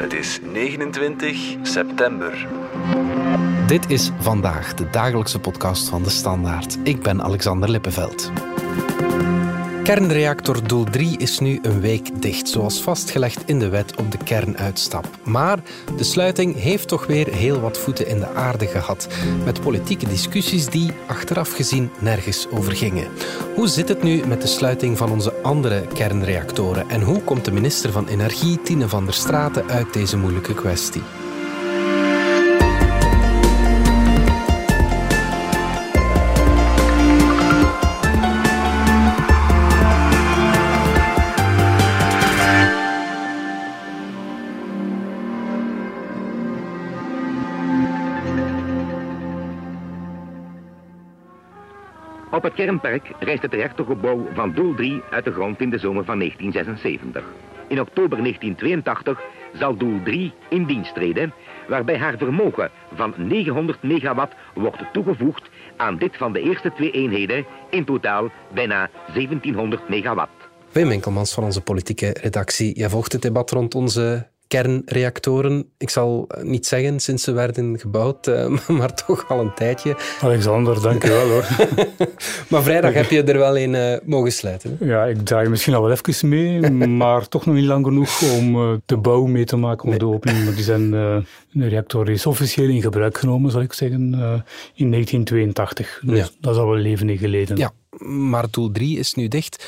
Het is 29 september. Dit is vandaag de dagelijkse podcast van de Standaard. Ik ben Alexander Lippenveld. Kernreactor Doel 3 is nu een week dicht, zoals vastgelegd in de wet op de kernuitstap. Maar de sluiting heeft toch weer heel wat voeten in de aarde gehad, met politieke discussies die, achteraf gezien, nergens over gingen. Hoe zit het nu met de sluiting van onze andere kernreactoren en hoe komt de minister van Energie, Tine van der Straten, uit deze moeilijke kwestie? Op het kernpark rijst het reactorgebouw van Doel 3 uit de grond in de zomer van 1976. In oktober 1982 zal Doel 3 in dienst treden, waarbij haar vermogen van 900 megawatt wordt toegevoegd aan dit van de eerste twee eenheden, in totaal bijna 1700 megawatt. Wim Winkelmans van onze politieke redactie. Jij volgt het debat rond onze kernreactoren. Ik zal niet zeggen sinds ze werden gebouwd, eh, maar toch al een tijdje. Alexander, dank je wel hoor. maar vrijdag heb je er wel een uh, mogen sluiten. Hè? Ja, ik draai misschien al wel even mee, maar toch nog niet lang genoeg om uh, de bouw mee te maken om nee. de opening. Die zijn, de reactor is officieel in gebruik genomen, zal ik zeggen, in 1982. Dus ja. dat is al wel leven geleden. Ja, maar doel 3 is nu dicht.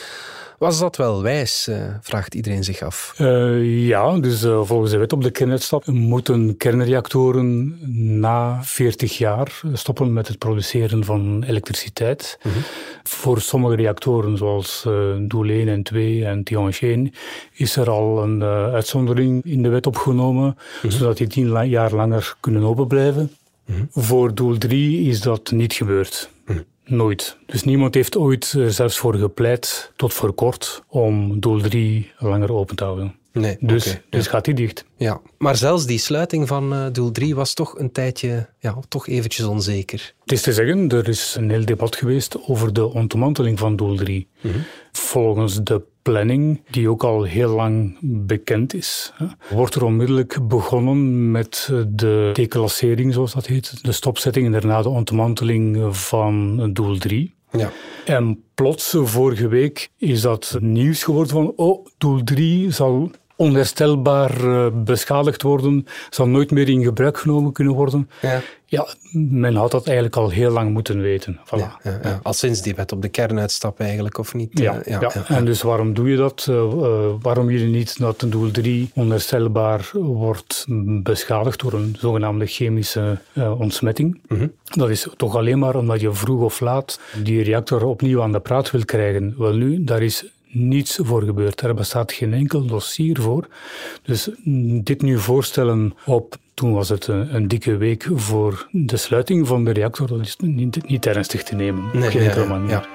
Was dat wel wijs, uh, vraagt iedereen zich af. Uh, ja, dus uh, volgens de wet op de kernuitstap moeten kernreactoren na 40 jaar stoppen met het produceren van elektriciteit. Mhm. -huh. Voor sommige reactoren, zoals Doel 1 en 2 en Tianjin, is er al een uitzondering in de wet opgenomen, Mhm. -huh. zodat die 10 jaar langer kunnen open blijven. Mhm. Voor Doel 3 is dat niet gebeurd. Nooit. Dus niemand heeft ooit er zelfs voor gepleit, tot voor kort, om doel 3 langer open te houden. Nee, dus, okay, dus ja. gaat die dicht. Ja, maar zelfs die sluiting van uh, doel 3 was toch een tijdje, ja, toch eventjes onzeker. Het is te zeggen, er is een heel debat geweest over de ontmanteling van doel 3. Mm -hmm. Volgens de planning, die ook al heel lang bekend is, wordt er onmiddellijk begonnen met de declassering, zoals dat heet, de stopzetting en daarna de ontmanteling van doel 3. Ja. En plots, vorige week, is dat nieuws geworden van, oh, doel 3 zal onherstelbaar uh, beschadigd worden, zal nooit meer in gebruik genomen kunnen worden. Ja. ja, men had dat eigenlijk al heel lang moeten weten. Voilà. Ja, ja, ja. Al sinds die wet op de kernuitstap eigenlijk, of niet? Ja, uh, ja, en dus waarom doe je dat? Uh, waarom wil je niet dat een doel 3 onherstelbaar wordt beschadigd door een zogenaamde chemische uh, ontsmetting? Mm -hmm. Dat is toch alleen maar omdat je vroeg of laat die reactor opnieuw aan de praat wil krijgen. Wel nu, daar is niets voor gebeurd. Er bestaat geen enkel dossier voor. Dus dit nu voorstellen op, toen was het een, een dikke week voor de sluiting van de reactor, dat is niet, niet ernstig te nemen. Nee, op geen enkele manier. Ja.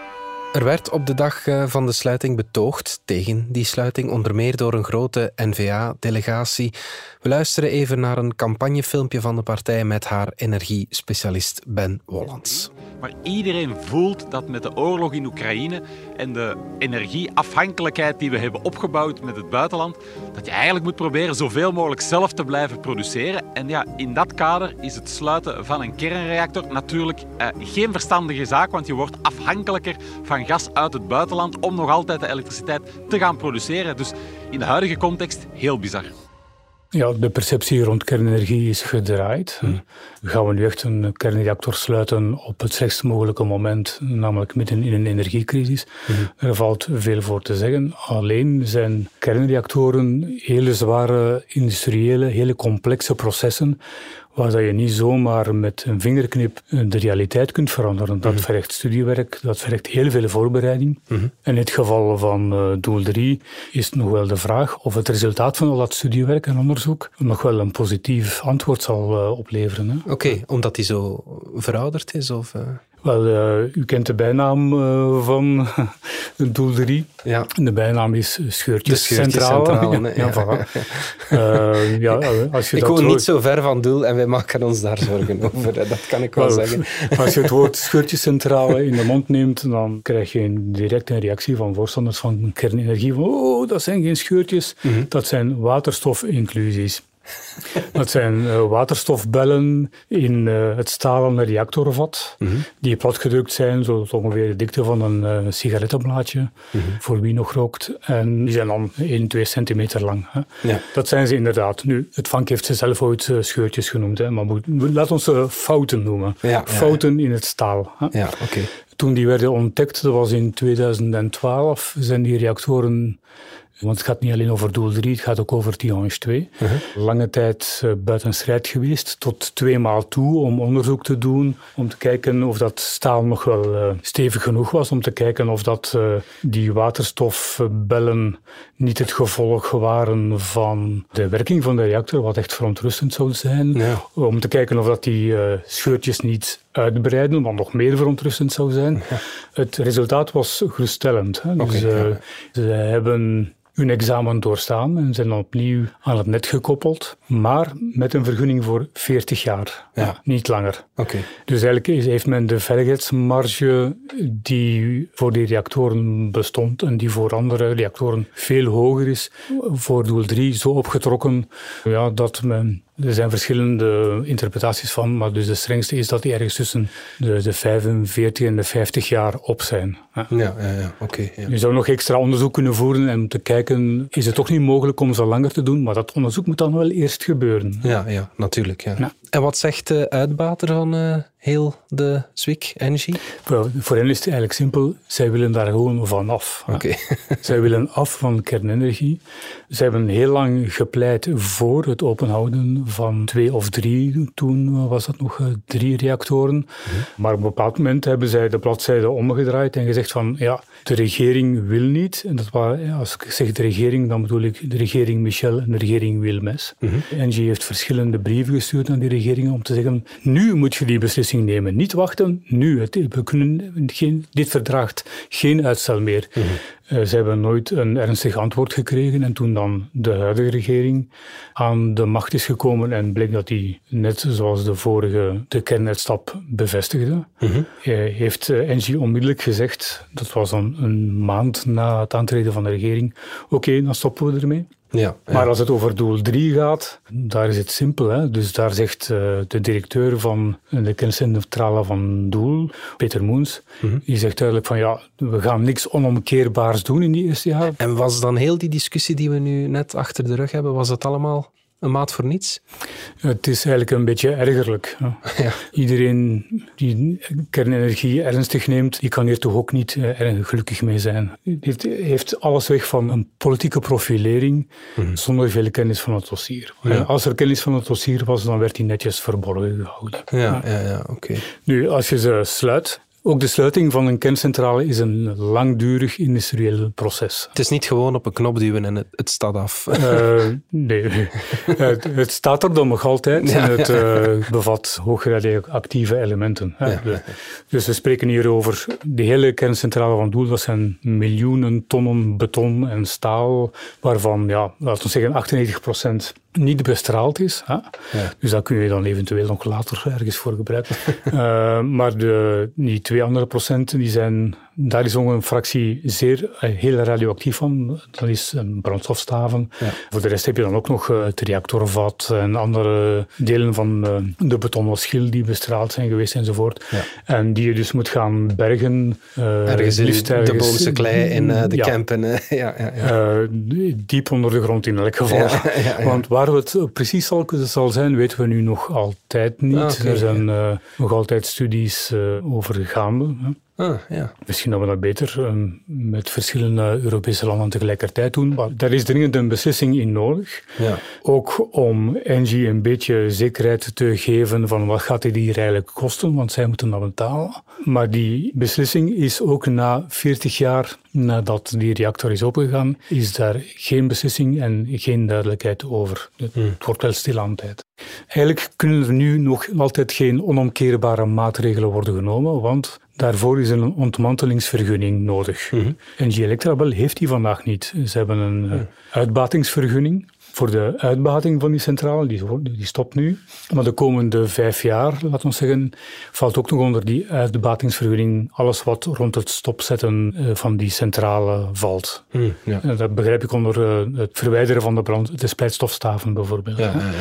Er werd op de dag van de sluiting betoogd tegen die sluiting, onder meer door een grote N-VA-delegatie. We luisteren even naar een campagnefilmpje van de partij met haar energiespecialist Ben Wollands. Maar iedereen voelt dat met de oorlog in Oekraïne en de energieafhankelijkheid die we hebben opgebouwd met het buitenland, dat je eigenlijk moet proberen zoveel mogelijk zelf te blijven produceren. En ja, in dat kader is het sluiten van een kernreactor natuurlijk uh, geen verstandige zaak, want je wordt afhankelijker van gas uit het buitenland om nog altijd de elektriciteit te gaan produceren. Dus in de huidige context heel bizar. Ja, de perceptie rond kernenergie is gedraaid. Hmm. Gaan we nu echt een kernreactor sluiten op het slechtst mogelijke moment, namelijk midden in een energiecrisis? Hmm. Er valt veel voor te zeggen. Alleen zijn kernreactoren hele zware industriële, hele complexe processen waar dat je niet zomaar met een vingerknip de realiteit kunt veranderen. Dat Mhm. vergt studiewerk, dat vergt heel veel voorbereiding. Mhm. In het geval van uh, doel 3 is nog wel de vraag of het resultaat van al dat studiewerk en onderzoek nog wel een positief antwoord zal uh, opleveren. Oké, okay, omdat die zo verouderd is? Of, uh... Wel, uh, u kent de bijnaam uh, van doel 3. Ja. De bijnaam is Scheurtjes, Centraal. Centraal. Ja, ja, voilà. uh, ja, als je ik dat woon niet zo ver van doel en wij maken ons daar zorgen over. Dat kan ik wel, wel zeggen. Als je het woord scheurtjescentrale in de mond neemt, dan krijg je een direct een reactie van voorstanders van kernenergie. Van, oh, dat zijn geen scheurtjes, Mhm. mm -hmm. dat zijn waterstofinclusies. Dat zijn uh, waterstofbellen in uh, het stalen reactorvat, mm -hmm. die platgedrukt zijn, zo ongeveer de dikte van een uh, sigarettenblaadje, mm -hmm. voor wie nog rookt. En die zijn dan 1, 2 centimeter lang. Hè. Ja. Dat zijn ze inderdaad. Nu, het vank heeft ze zelf ooit scheurtjes genoemd, hè, maar moet, laat ons ze fouten noemen. Ja, fouten in het staal. Hè. Ja, oké. Toen die werden ontdekt, dat was in 2012, zijn die reactoren want het gaat niet alleen over doel 3, het gaat ook over Tihange 2. Uh -huh. Lange tijd uh, buiten strijd geweest, tot twee maal toe om onderzoek te doen, om te kijken of dat staal nog wel uh, stevig genoeg was, om te kijken of dat uh, die waterstofbellen niet het gevolg waren van de werking van de reactor, wat echt verontrustend zou zijn. Ja. Om te kijken of dat die scheurtjes niet uitbreiden, wat nog meer verontrustend zou zijn. Ja. Het resultaat was geruststellend. Hè. Dus okay, ja. ze hebben hun examen doorstaan en zijn dan opnieuw aan het net gekoppeld, maar met een vergunning voor 40 jaar, ja. niet langer. Okay. Dus eigenlijk heeft men de veiligheidsmarge die voor die reactoren bestond en die voor andere reactoren veel hoger is, voor doel 3 zo opgetrokken ja, dat men er zijn verschillende interpretaties van, maar dus de strengste is dat die ergens tussen de, de 45 en de 50 jaar op zijn. Ja, ja, ja, oké. Okay, ja. Je zou nog extra onderzoek kunnen voeren en te kijken, is het toch niet mogelijk om zo langer te doen, maar dat onderzoek moet dan wel eerst gebeuren. Ja, ja natuurlijk. Ja. En wat zegt de uitbater van uh, heel de Zwick Energy? Voor, voor hen is het eigenlijk simpel. Zij willen daar gewoon vanaf. Oké. Zij willen af van kernenergie. Zij hebben heel lang gepleit voor het openhouden van twee of drie. Toen was dat nog eh, drie reactoren. Mm -hmm. Maar op een bepaald moment hebben zij de bladzijde omgedraaid en gezegd van ja, de regering wil niet. En dat was, als ik zeg de regering, dan bedoel ik de regering Michel en de regering Wilmes. Mm -hmm. Engie heeft verschillende brieven gestuurd aan die regering om te zeggen, nu moet je die beslissing nemen. Niet wachten, nu. We kunnen geen, dit verdraagt geen uitstel meer. Mm -hmm. uh, ze hebben nooit een ernstig antwoord gekregen en toen dan de huidige regering aan de macht is gekomen en bleek dat die, net zoals de vorige, de kernuitstap bevestigde, mm -hmm. uh, heeft uh, Engie onmiddellijk gezegd, dat was dan een maand na het aantreden van de regering, oké, okay, dan stoppen we ermee. Ja, ja. Maar als het over doel 3 gaat, daar is het simpel. Hè? Dus daar zegt uh, de directeur van de kerncentrale van Doel, Peter Moens, mm -hmm. die zegt duidelijk van ja, we gaan niks onomkeerbaars doen in die eerste jaar. En was dan heel die discussie die we nu net achter de rug hebben, was dat allemaal een maat voor niets? Het is eigenlijk een beetje ergerlijk. Ja. Iedereen die kernenergie ernstig neemt, die kan hier toch ook niet erg gelukkig mee zijn. Dit heeft alles weg van een politieke profilering mm-hmm. zonder veel kennis van het dossier. Ja. Als er kennis van het dossier was, dan werd die netjes verborgen gehouden. Ja, ja. ja, oké. Okay. Nu, als je ze sluit, ook de sluiting van een kerncentrale is een langdurig industrieel proces. Het is niet gewoon op een knop duwen en het, het staat af. Uh, nee, het, het, staat er dan nog altijd ja. en het uh, bevat hoogradioactieve elementen. Ja. Dus we spreken hier over de hele kerncentrale van Doel. Dat zijn miljoenen tonnen beton en staal, waarvan, ja, laten we zeggen, 98 procent niet bestraald is. Hè? Ja. Dus dat kun je dan eventueel nog later ergens voor gebruiken. uh, maar de, die twee andere procenten, die zijn, daar is ook een fractie zeer, uh, heel radioactief van. Dat is een brandstofstaven. Ja. Voor de rest heb je dan ook nog uh, het reactorvat en andere delen van de betonnen schil die bestraald zijn geweest enzovoort. Ja. En die je dus moet gaan bergen. ergens in de bovenste klei in de ja. campen. ja, diep onder de grond in elk geval. Want waar het precies zal, zal zijn, weten we nu nog altijd niet. Ah, okay, er zijn nog altijd studies over gaande. Ah, ja. Misschien dat we dat beter um, met verschillende Europese landen tegelijkertijd doen. Maar daar is dringend een beslissing in nodig. Ja. Ook om Engie een beetje zekerheid te geven van wat gaat dit hier eigenlijk kosten, want zij moeten dat betalen. Maar die beslissing is ook na 40 jaar nadat die reactor is opengegaan, is daar geen beslissing en geen duidelijkheid over. Het hmm. wordt wel stil aan tijd. Eigenlijk kunnen er nu nog altijd geen onomkeerbare maatregelen worden genomen, want daarvoor is een ontmantelingsvergunning nodig. Mm -hmm. En G-Electrabel heeft die vandaag niet. Ze hebben een mm. uitbatingsvergunning. voor de uitbating van die centrale. Die, die stopt nu. Maar de komende vijf jaar, laten we zeggen, valt ook nog onder die uitbatingsvergunning alles wat rond het stopzetten eh, van die centrale valt. Hmm, ja. Dat begrijp ik onder eh, het verwijderen van de brand, de splijtstofstaven bijvoorbeeld. Ja, ja,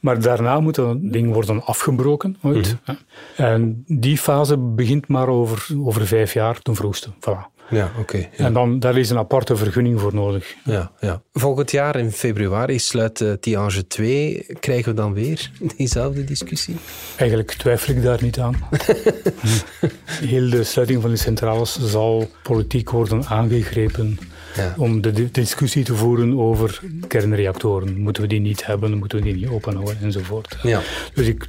maar daarna moet dat ding worden afgebroken. Ooit. Mhm. En die fase begint maar over, over vijf jaar ten vroegste. Voilà. Ja, oké. ja. En dan, daar is een aparte vergunning voor nodig. Ja, ja. Volgend jaar in februari sluit uh, Tiange 2. Krijgen we dan weer diezelfde discussie? Eigenlijk twijfel ik daar niet aan. Heel de sluiting van de centrales zal politiek worden aangegrepen ja. om de discussie te voeren over kernreactoren. Moeten we die niet hebben, moeten we die niet openhouden enzovoort. Ja. Dus ik,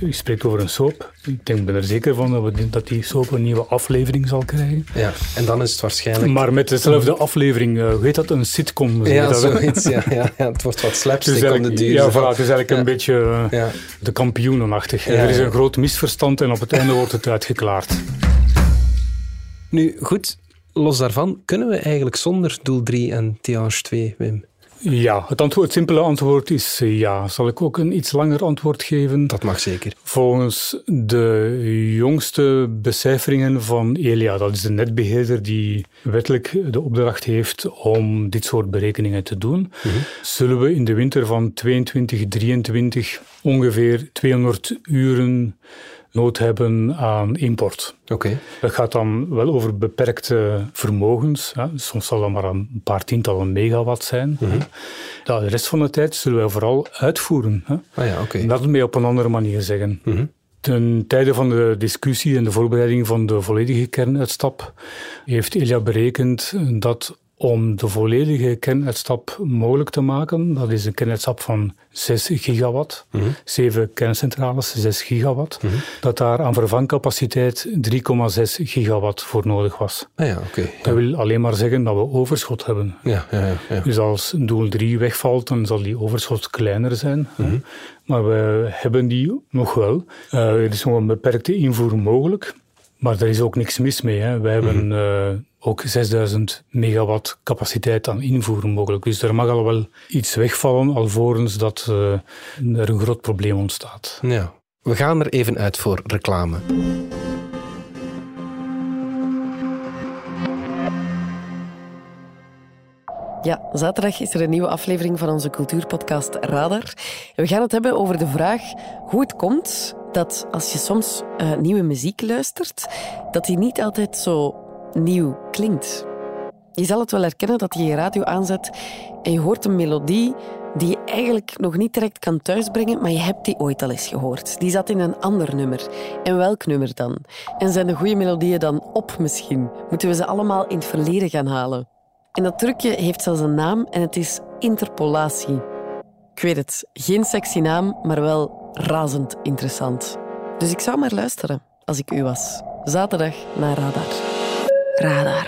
u spreekt over een soap. Ik denk, ben er zeker van dat, we, dat die soap een nieuwe aflevering zal krijgen. Ja, en dan is het waarschijnlijk... Maar met dezelfde aflevering, uh, weet dat, een sitcom? Ja, dat, zoiets, ja, ja, ja, Het wordt wat slapstick om de duur. Ja, voilà, het is eigenlijk een beetje uh, ja. de kampioenenachtig. Er is een groot misverstand en op het einde wordt het uitgeklaard. Nu, goed, los daarvan, kunnen we eigenlijk zonder doel 3 en Tiange 2, Wim? Ja, het, antwoord, het simpele antwoord is eh, ja. Zal ik ook een iets langer antwoord geven? Dat mag zeker. Volgens de jongste becijferingen van Elia, dat is de netbeheerder die wettelijk de opdracht heeft om dit soort berekeningen te doen, mhm. zullen we in de winter van 22-23 ongeveer 200 uren nood hebben aan import. Oké. Dat gaat dan wel over beperkte vermogens. Hè. Soms zal dat maar een paar tientallen megawatt zijn. Mm De rest van de tijd zullen wij vooral uitvoeren. Hè. Ah ja, oké. Dat mee op een andere manier zeggen. Mm Ten tijde van de discussie en de voorbereiding van de volledige kernuitstap heeft Elia berekend dat om de volledige kernuitstap mogelijk te maken. Dat is een kernuitstap van 6 gigawatt, mm -hmm. 7 kerncentrales, 6 gigawatt. Mm -hmm. Dat daar aan vervangcapaciteit 3,6 gigawatt voor nodig was. Ah ja, okay, Dat wil alleen maar zeggen dat we overschot hebben. Ja, ja, ja, Dus als doel 3 wegvalt, dan zal die overschot kleiner zijn. Mm -hmm. Maar we hebben die nog wel. Uh, er is nog een beperkte invoer mogelijk. Maar er is ook niks mis mee. Hè. Wij hebben uh, ook 6000 megawatt capaciteit aan invoer mogelijk. Dus er mag al wel iets wegvallen alvorens dat uh, er een groot probleem ontstaat. Ja. We gaan er even uit voor reclame. Ja, zaterdag is er een nieuwe aflevering van onze cultuurpodcast Radar. we gaan het hebben over de vraag hoe het komt dat als je soms uh, nieuwe muziek luistert, dat die niet altijd zo nieuw klinkt. Je zal het wel herkennen dat je je radio aanzet en je hoort een melodie die je eigenlijk nog niet direct kan thuisbrengen, maar je hebt die ooit al eens gehoord. Die zat in een ander nummer. En welk nummer dan? En zijn de goede melodieën dan op misschien? Moeten we ze allemaal in het verleden gaan halen? En dat trucje heeft zelfs een naam en het is interpolatie. Ik weet het, geen sexy naam, maar wel razend interessant. Dus ik zou maar luisteren als ik u was. Zaterdag naar Radar. Radar.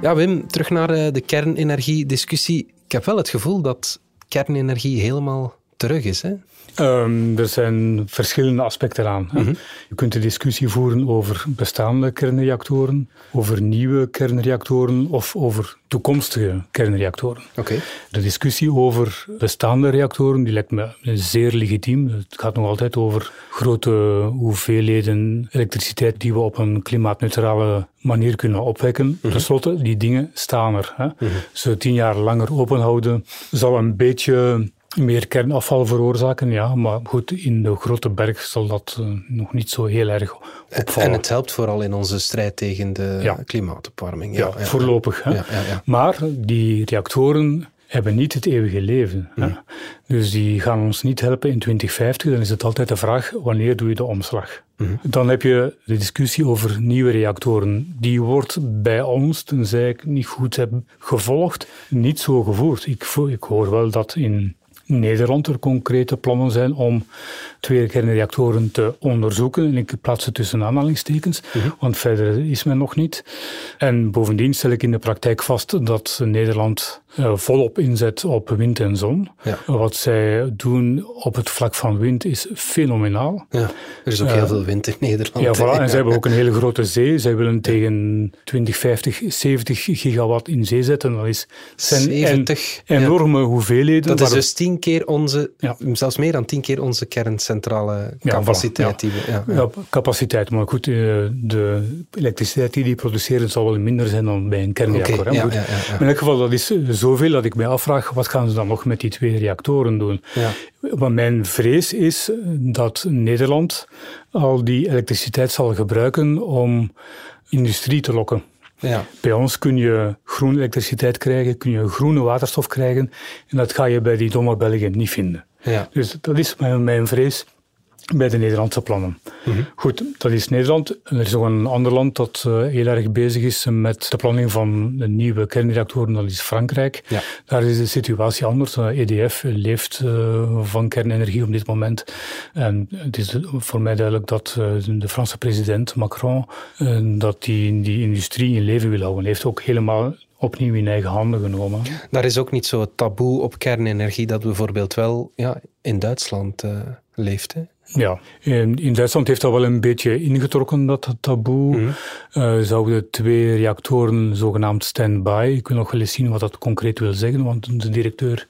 Ja, Wim, terug naar eh, de kernenergie-discussie. Ik heb wel het gevoel dat kernenergie helemaal terug is. Hè? Um, er zijn verschillende aspecten aan. Mhm. Je kunt de discussie voeren over bestaande kernreactoren, over nieuwe kernreactoren of over toekomstige kernreactoren. Okay. De discussie over bestaande reactoren die lijkt me zeer legitiem. Het gaat nog altijd over grote hoeveelheden elektriciteit die we op een klimaatneutrale manier kunnen opwekken. Mm Ten slotte, die dingen staan er. Hè. Mhm. Ze tien jaar langer openhouden zal een beetje meer kernafval veroorzaken, ja. Maar goed, in de grote berg zal dat uh, nog niet zo heel erg opvallen. En het helpt vooral in onze strijd tegen de ja. klimaatopwarming. Ja, ja voorlopig. Hè. Maar die reactoren hebben niet het eeuwige leven. Mm. Dus die gaan ons niet helpen in 2050. Dan is het altijd de vraag, wanneer doe je de omslag? Mm. Dan heb je de discussie over nieuwe reactoren. Die wordt bij ons, tenzij ik niet goed heb gevolgd, niet zo gevoerd. Ik, ik hoor wel dat in Nederland er concrete plannen zijn om twee kernreactoren te onderzoeken. En ik plaats het tussen aanhalingstekens, mhm. want verder is men nog niet. En bovendien stel ik in de praktijk vast dat Nederland uh, volop inzet op wind en zon. Ja. Wat zij doen op het vlak van wind is fenomenaal. Ja, er is ook heel eh, veel wind in Nederland. Ja, voilà. en ze hebben ook een hele grote zee. Zij willen tegen 2050 70 gigawatt in zee zetten. Dat is 70, enorme hoeveelheden. Dat is dus tien keer onze, zelfs meer dan tien keer onze kerncentrale capaciteit. Capaciteit. Maar goed, eh, de elektriciteit die die produceren zal wel minder zijn dan bij een kernreactor. Okay, in elk geval, dat is zoveel dat ik mij afvraag, wat gaan ze dan nog met die twee reactoren doen? Ja. Mijn vrees is dat Nederland al die elektriciteit zal gebruiken om industrie te lokken. Ja. Bij ons kun je groene elektriciteit krijgen, kun je groene waterstof krijgen en dat ga je bij die domme Belgen niet vinden. Ja. Dus dat is mijn, mijn vrees bij de Nederlandse plannen. Mhm. Goed, dat is Nederland. Er is nog een ander land dat uh, heel erg bezig is met de planning van de nieuwe kernreactoren, dat is Frankrijk. Ja. Daar is de situatie anders. EDF eh, e leeft uh, van kernenergie op dit moment. En het is voor mij duidelijk dat de Franse president Macron dat die, die industrie in leven wil houden. Hij heeft ook helemaal opnieuw in eigen handen genomen. Daar is ook niet zo taboe op kernenergie dat bijvoorbeeld wel ja, in Duitsland leeft. Hè? Ja, in, Duitsland heeft dat wel een beetje ingetrokken, dat taboe. Mm zouden twee reactoren zogenaamd stand-by. Ik wil nog wel eens zien wat dat concreet wil zeggen, want de directeur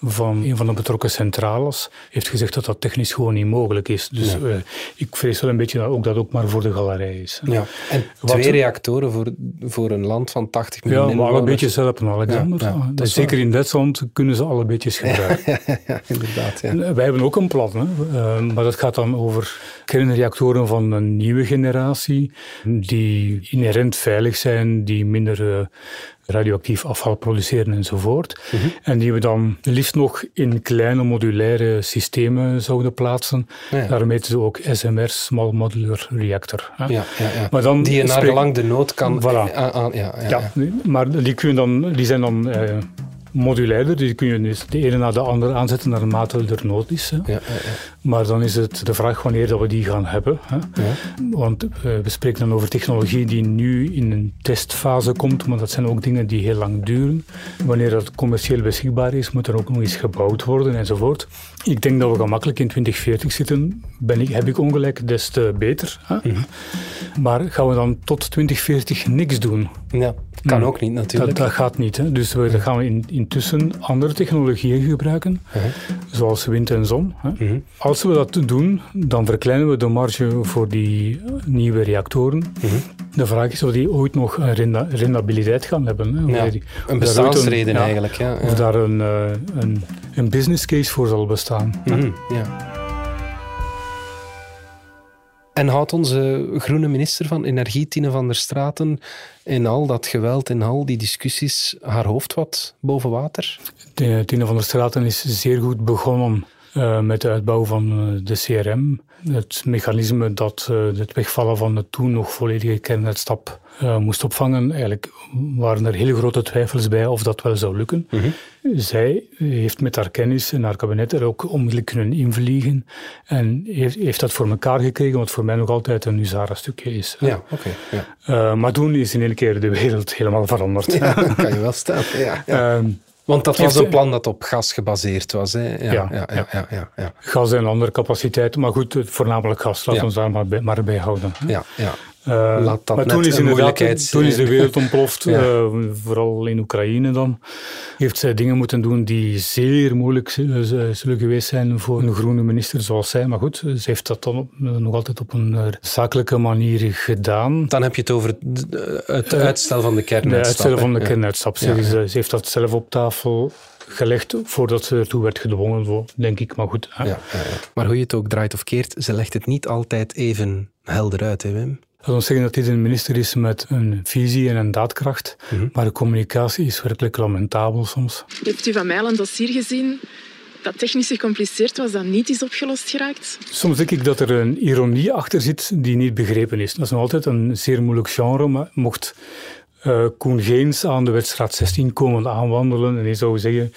van een van de betrokken centrales heeft gezegd dat dat technisch gewoon niet mogelijk is. Dus uh, ik vrees wel een beetje dat ook dat ook maar voor de galerij is. Ja. En twee reactoren voor, voor een land van 80 miljoen Ja, maar alle beetjes helpen, Alexander. Ja, ja, zeker in Duitsland kunnen ze alle beetjes gebruiken. ja, inderdaad. Ja. Wij hebben ook een plan, hè. Uh, maar dat gaat dan over kernreactoren van een nieuwe generatie, die inherent veilig zijn, die minder uh, radioactief afval produceren enzovoort. Mhm. En die we dan liefst nog in kleine modulaire systemen zouden plaatsen. Ja. Daarmee ze ook SMR, Small Modular Reactor. Ja, ja, ja. Maar dan die je naar gelang de nood kan... Voilà. ja, ja, ja, maar die, kun dan, die zijn dan... Uh, modulairder, die kun je dus de ene na de andere aanzetten naarmate er nood is. Hè. Ja, ja, ja. Maar dan is het de vraag wanneer dat we die gaan hebben. Hè. Want uh, we spreken dan over technologie die nu in een testfase komt, maar dat zijn ook dingen die heel lang duren. Wanneer dat commercieel beschikbaar is, moet er ook nog eens gebouwd worden enzovoort. Ik denk dat we gemakkelijk in 2040 zitten. Ben ik, heb ik ongelijk, des te beter. Hè. Mhm. Maar gaan we dan tot 2040 niks doen? Ja. Kan ook niet natuurlijk. Dat, dat gaat niet. Hè. Dus we, dan gaan we in, intussen andere technologieën gebruiken, uh-huh. zoals wind en zon. Hè. Uh-huh. Als we dat doen, dan verkleinen we de marge voor die nieuwe reactoren. Uh-huh. De vraag is of die ooit nog rendabiliteit gaan hebben. Hè. Ja, die, een bestaansreden eigenlijk. Ja, Of daar een, uh, een, een, business case voor zal bestaan. Ja. En houdt onze groene minister van Energie, Tine van der Straten, in al dat geweld, in al die discussies, haar hoofd wat boven water? Tine van der Straten is zeer goed begonnen uh, met de uitbouw van eh, de CRM. Het mechanisme dat uh, het wegvallen van de toen nog volledige kernuitstap uh, moest opvangen. Eigenlijk waren er hele grote twijfels bij of dat wel zou lukken. Mhm. Zij heeft met haar kennis en haar kabinet er ook onmiddellijk kunnen invliegen en heeft, heeft dat voor elkaar gekregen, wat voor mij nog altijd een Uzara-stukje is. Ja, oké. ja. maar toen is in één keer de wereld helemaal veranderd. Ja, dat kan je wel stellen. Ja, ja. Want dat was een plan dat op gas gebaseerd was. Hè? Ja, ja, ja, ja, ja, Gas en andere capaciteiten, maar goed, voornamelijk gas. Laten we ons daar maar bij, maar bij houden. Ja, ja. Uh, maar toen is, inderdaad, toen is de wereld ontploft, uh, vooral in Oekraïne dan. Heeft zij dingen moeten doen die zeer moeilijk zullen geweest zijn voor een groene minister zoals zij. Maar goed, ze heeft dat dan nog altijd op een zakelijke manier gedaan. Dan heb je het over het uitstel van de kernuitstap. Het uitstel van de kernuitstap. Ze, ze heeft dat zelf op tafel gelegd voordat ze ertoe werd gedwongen, denk ik. Maar goed. Ja, ja, ja. Maar hoe je het ook draait of keert, ze legt het niet altijd even helder uit, hè Wim? Dat wil zeggen dat dit een minister is met een visie en een daadkracht, mhm. maar de communicatie is werkelijk lamentabel soms. Heeft u van mij al een dossier gezien dat technisch gecompliceerd was, dat niet is opgelost geraakt? Soms denk ik dat er een ironie achter zit die niet begrepen is. Dat is nog altijd een zeer moeilijk genre, maar mocht uh, Koen Geens aan de wedstrijd 16 komen aanwandelen en hij zou zeggen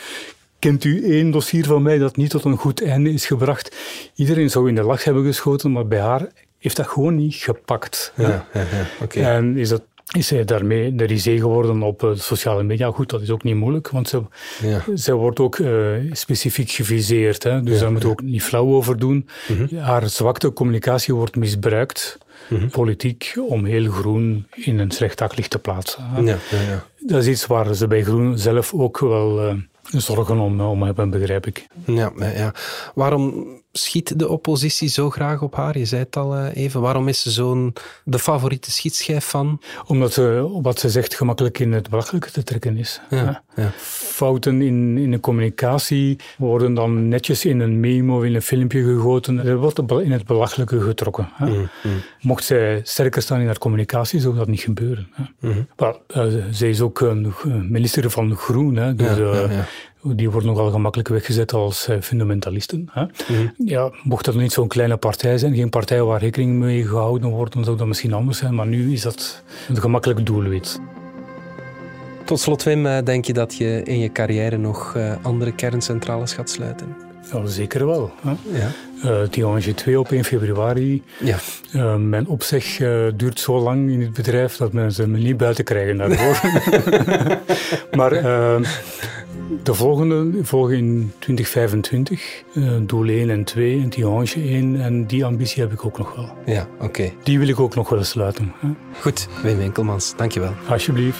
kent u één dossier van mij dat niet tot een goed einde is gebracht? Iedereen zou in de lach hebben geschoten, maar bij haar heeft dat gewoon niet gepakt. Ja, ja, ja, oké. En is, dat, is zij daarmee de risée geworden op uh, sociale media? Goed, dat is ook niet moeilijk, want ze, Ja. zij wordt ook uh, specifiek geviseerd. Hè? Dus daar moet je ook niet flauw over doen. Mhm. Haar zwakte communicatie wordt misbruikt, Mhm. politiek, om heel groen in een slecht daglicht te plaatsen. Ja, ja, ja. Dat is iets waar ze bij Groen zelf ook wel uh, zorgen om, om hebben, begrijp ik. Ja, ja, ja. Waarom schiet de oppositie zo graag op haar? Je zei het al uh, even. Waarom is ze zo'n de favoriete schietschijf van? Omdat ze, wat ze zegt, gemakkelijk in het belachelijke te trekken is. Ja, ja. Fouten in, in de communicatie worden dan netjes in een meme of in een filmpje gegoten. Er wordt in het belachelijke getrokken. Hè? Mm, mm. Mocht zij sterker staan in haar communicatie, zou dat niet gebeuren. Hè? Mm. Maar, uh, zij is ook een minister van Groen. Hè? Dus, ja, ja. Die worden nogal gemakkelijk weggezet als uh, fundamentalisten. Hè? Mm. Ja, mocht dat niet zo'n kleine partij zijn, geen partij waar rekening mee gehouden wordt, dan zou dat misschien anders zijn. Maar nu is dat een gemakkelijk doelwit. Tot slot, Wim, denk je dat je in je carrière nog uh, andere kerncentrales gaat sluiten? Ja, zeker wel. Hè? Ja. Uh, Tihange 2 op 1 februari. Ja. Uh, mijn opzeg uh, duurt zo lang in het bedrijf dat men ze me niet buiten krijgen daarvoor. maar uh, de volgende volgen in 2025. doel 1 en 2 en Tihange 1. En die ambitie heb ik ook nog wel. Ja, oké. Okay. Die wil ik ook nog wel sluiten. Hè? Goed, Wim Winkelmans, dankjewel. Alsjeblieft.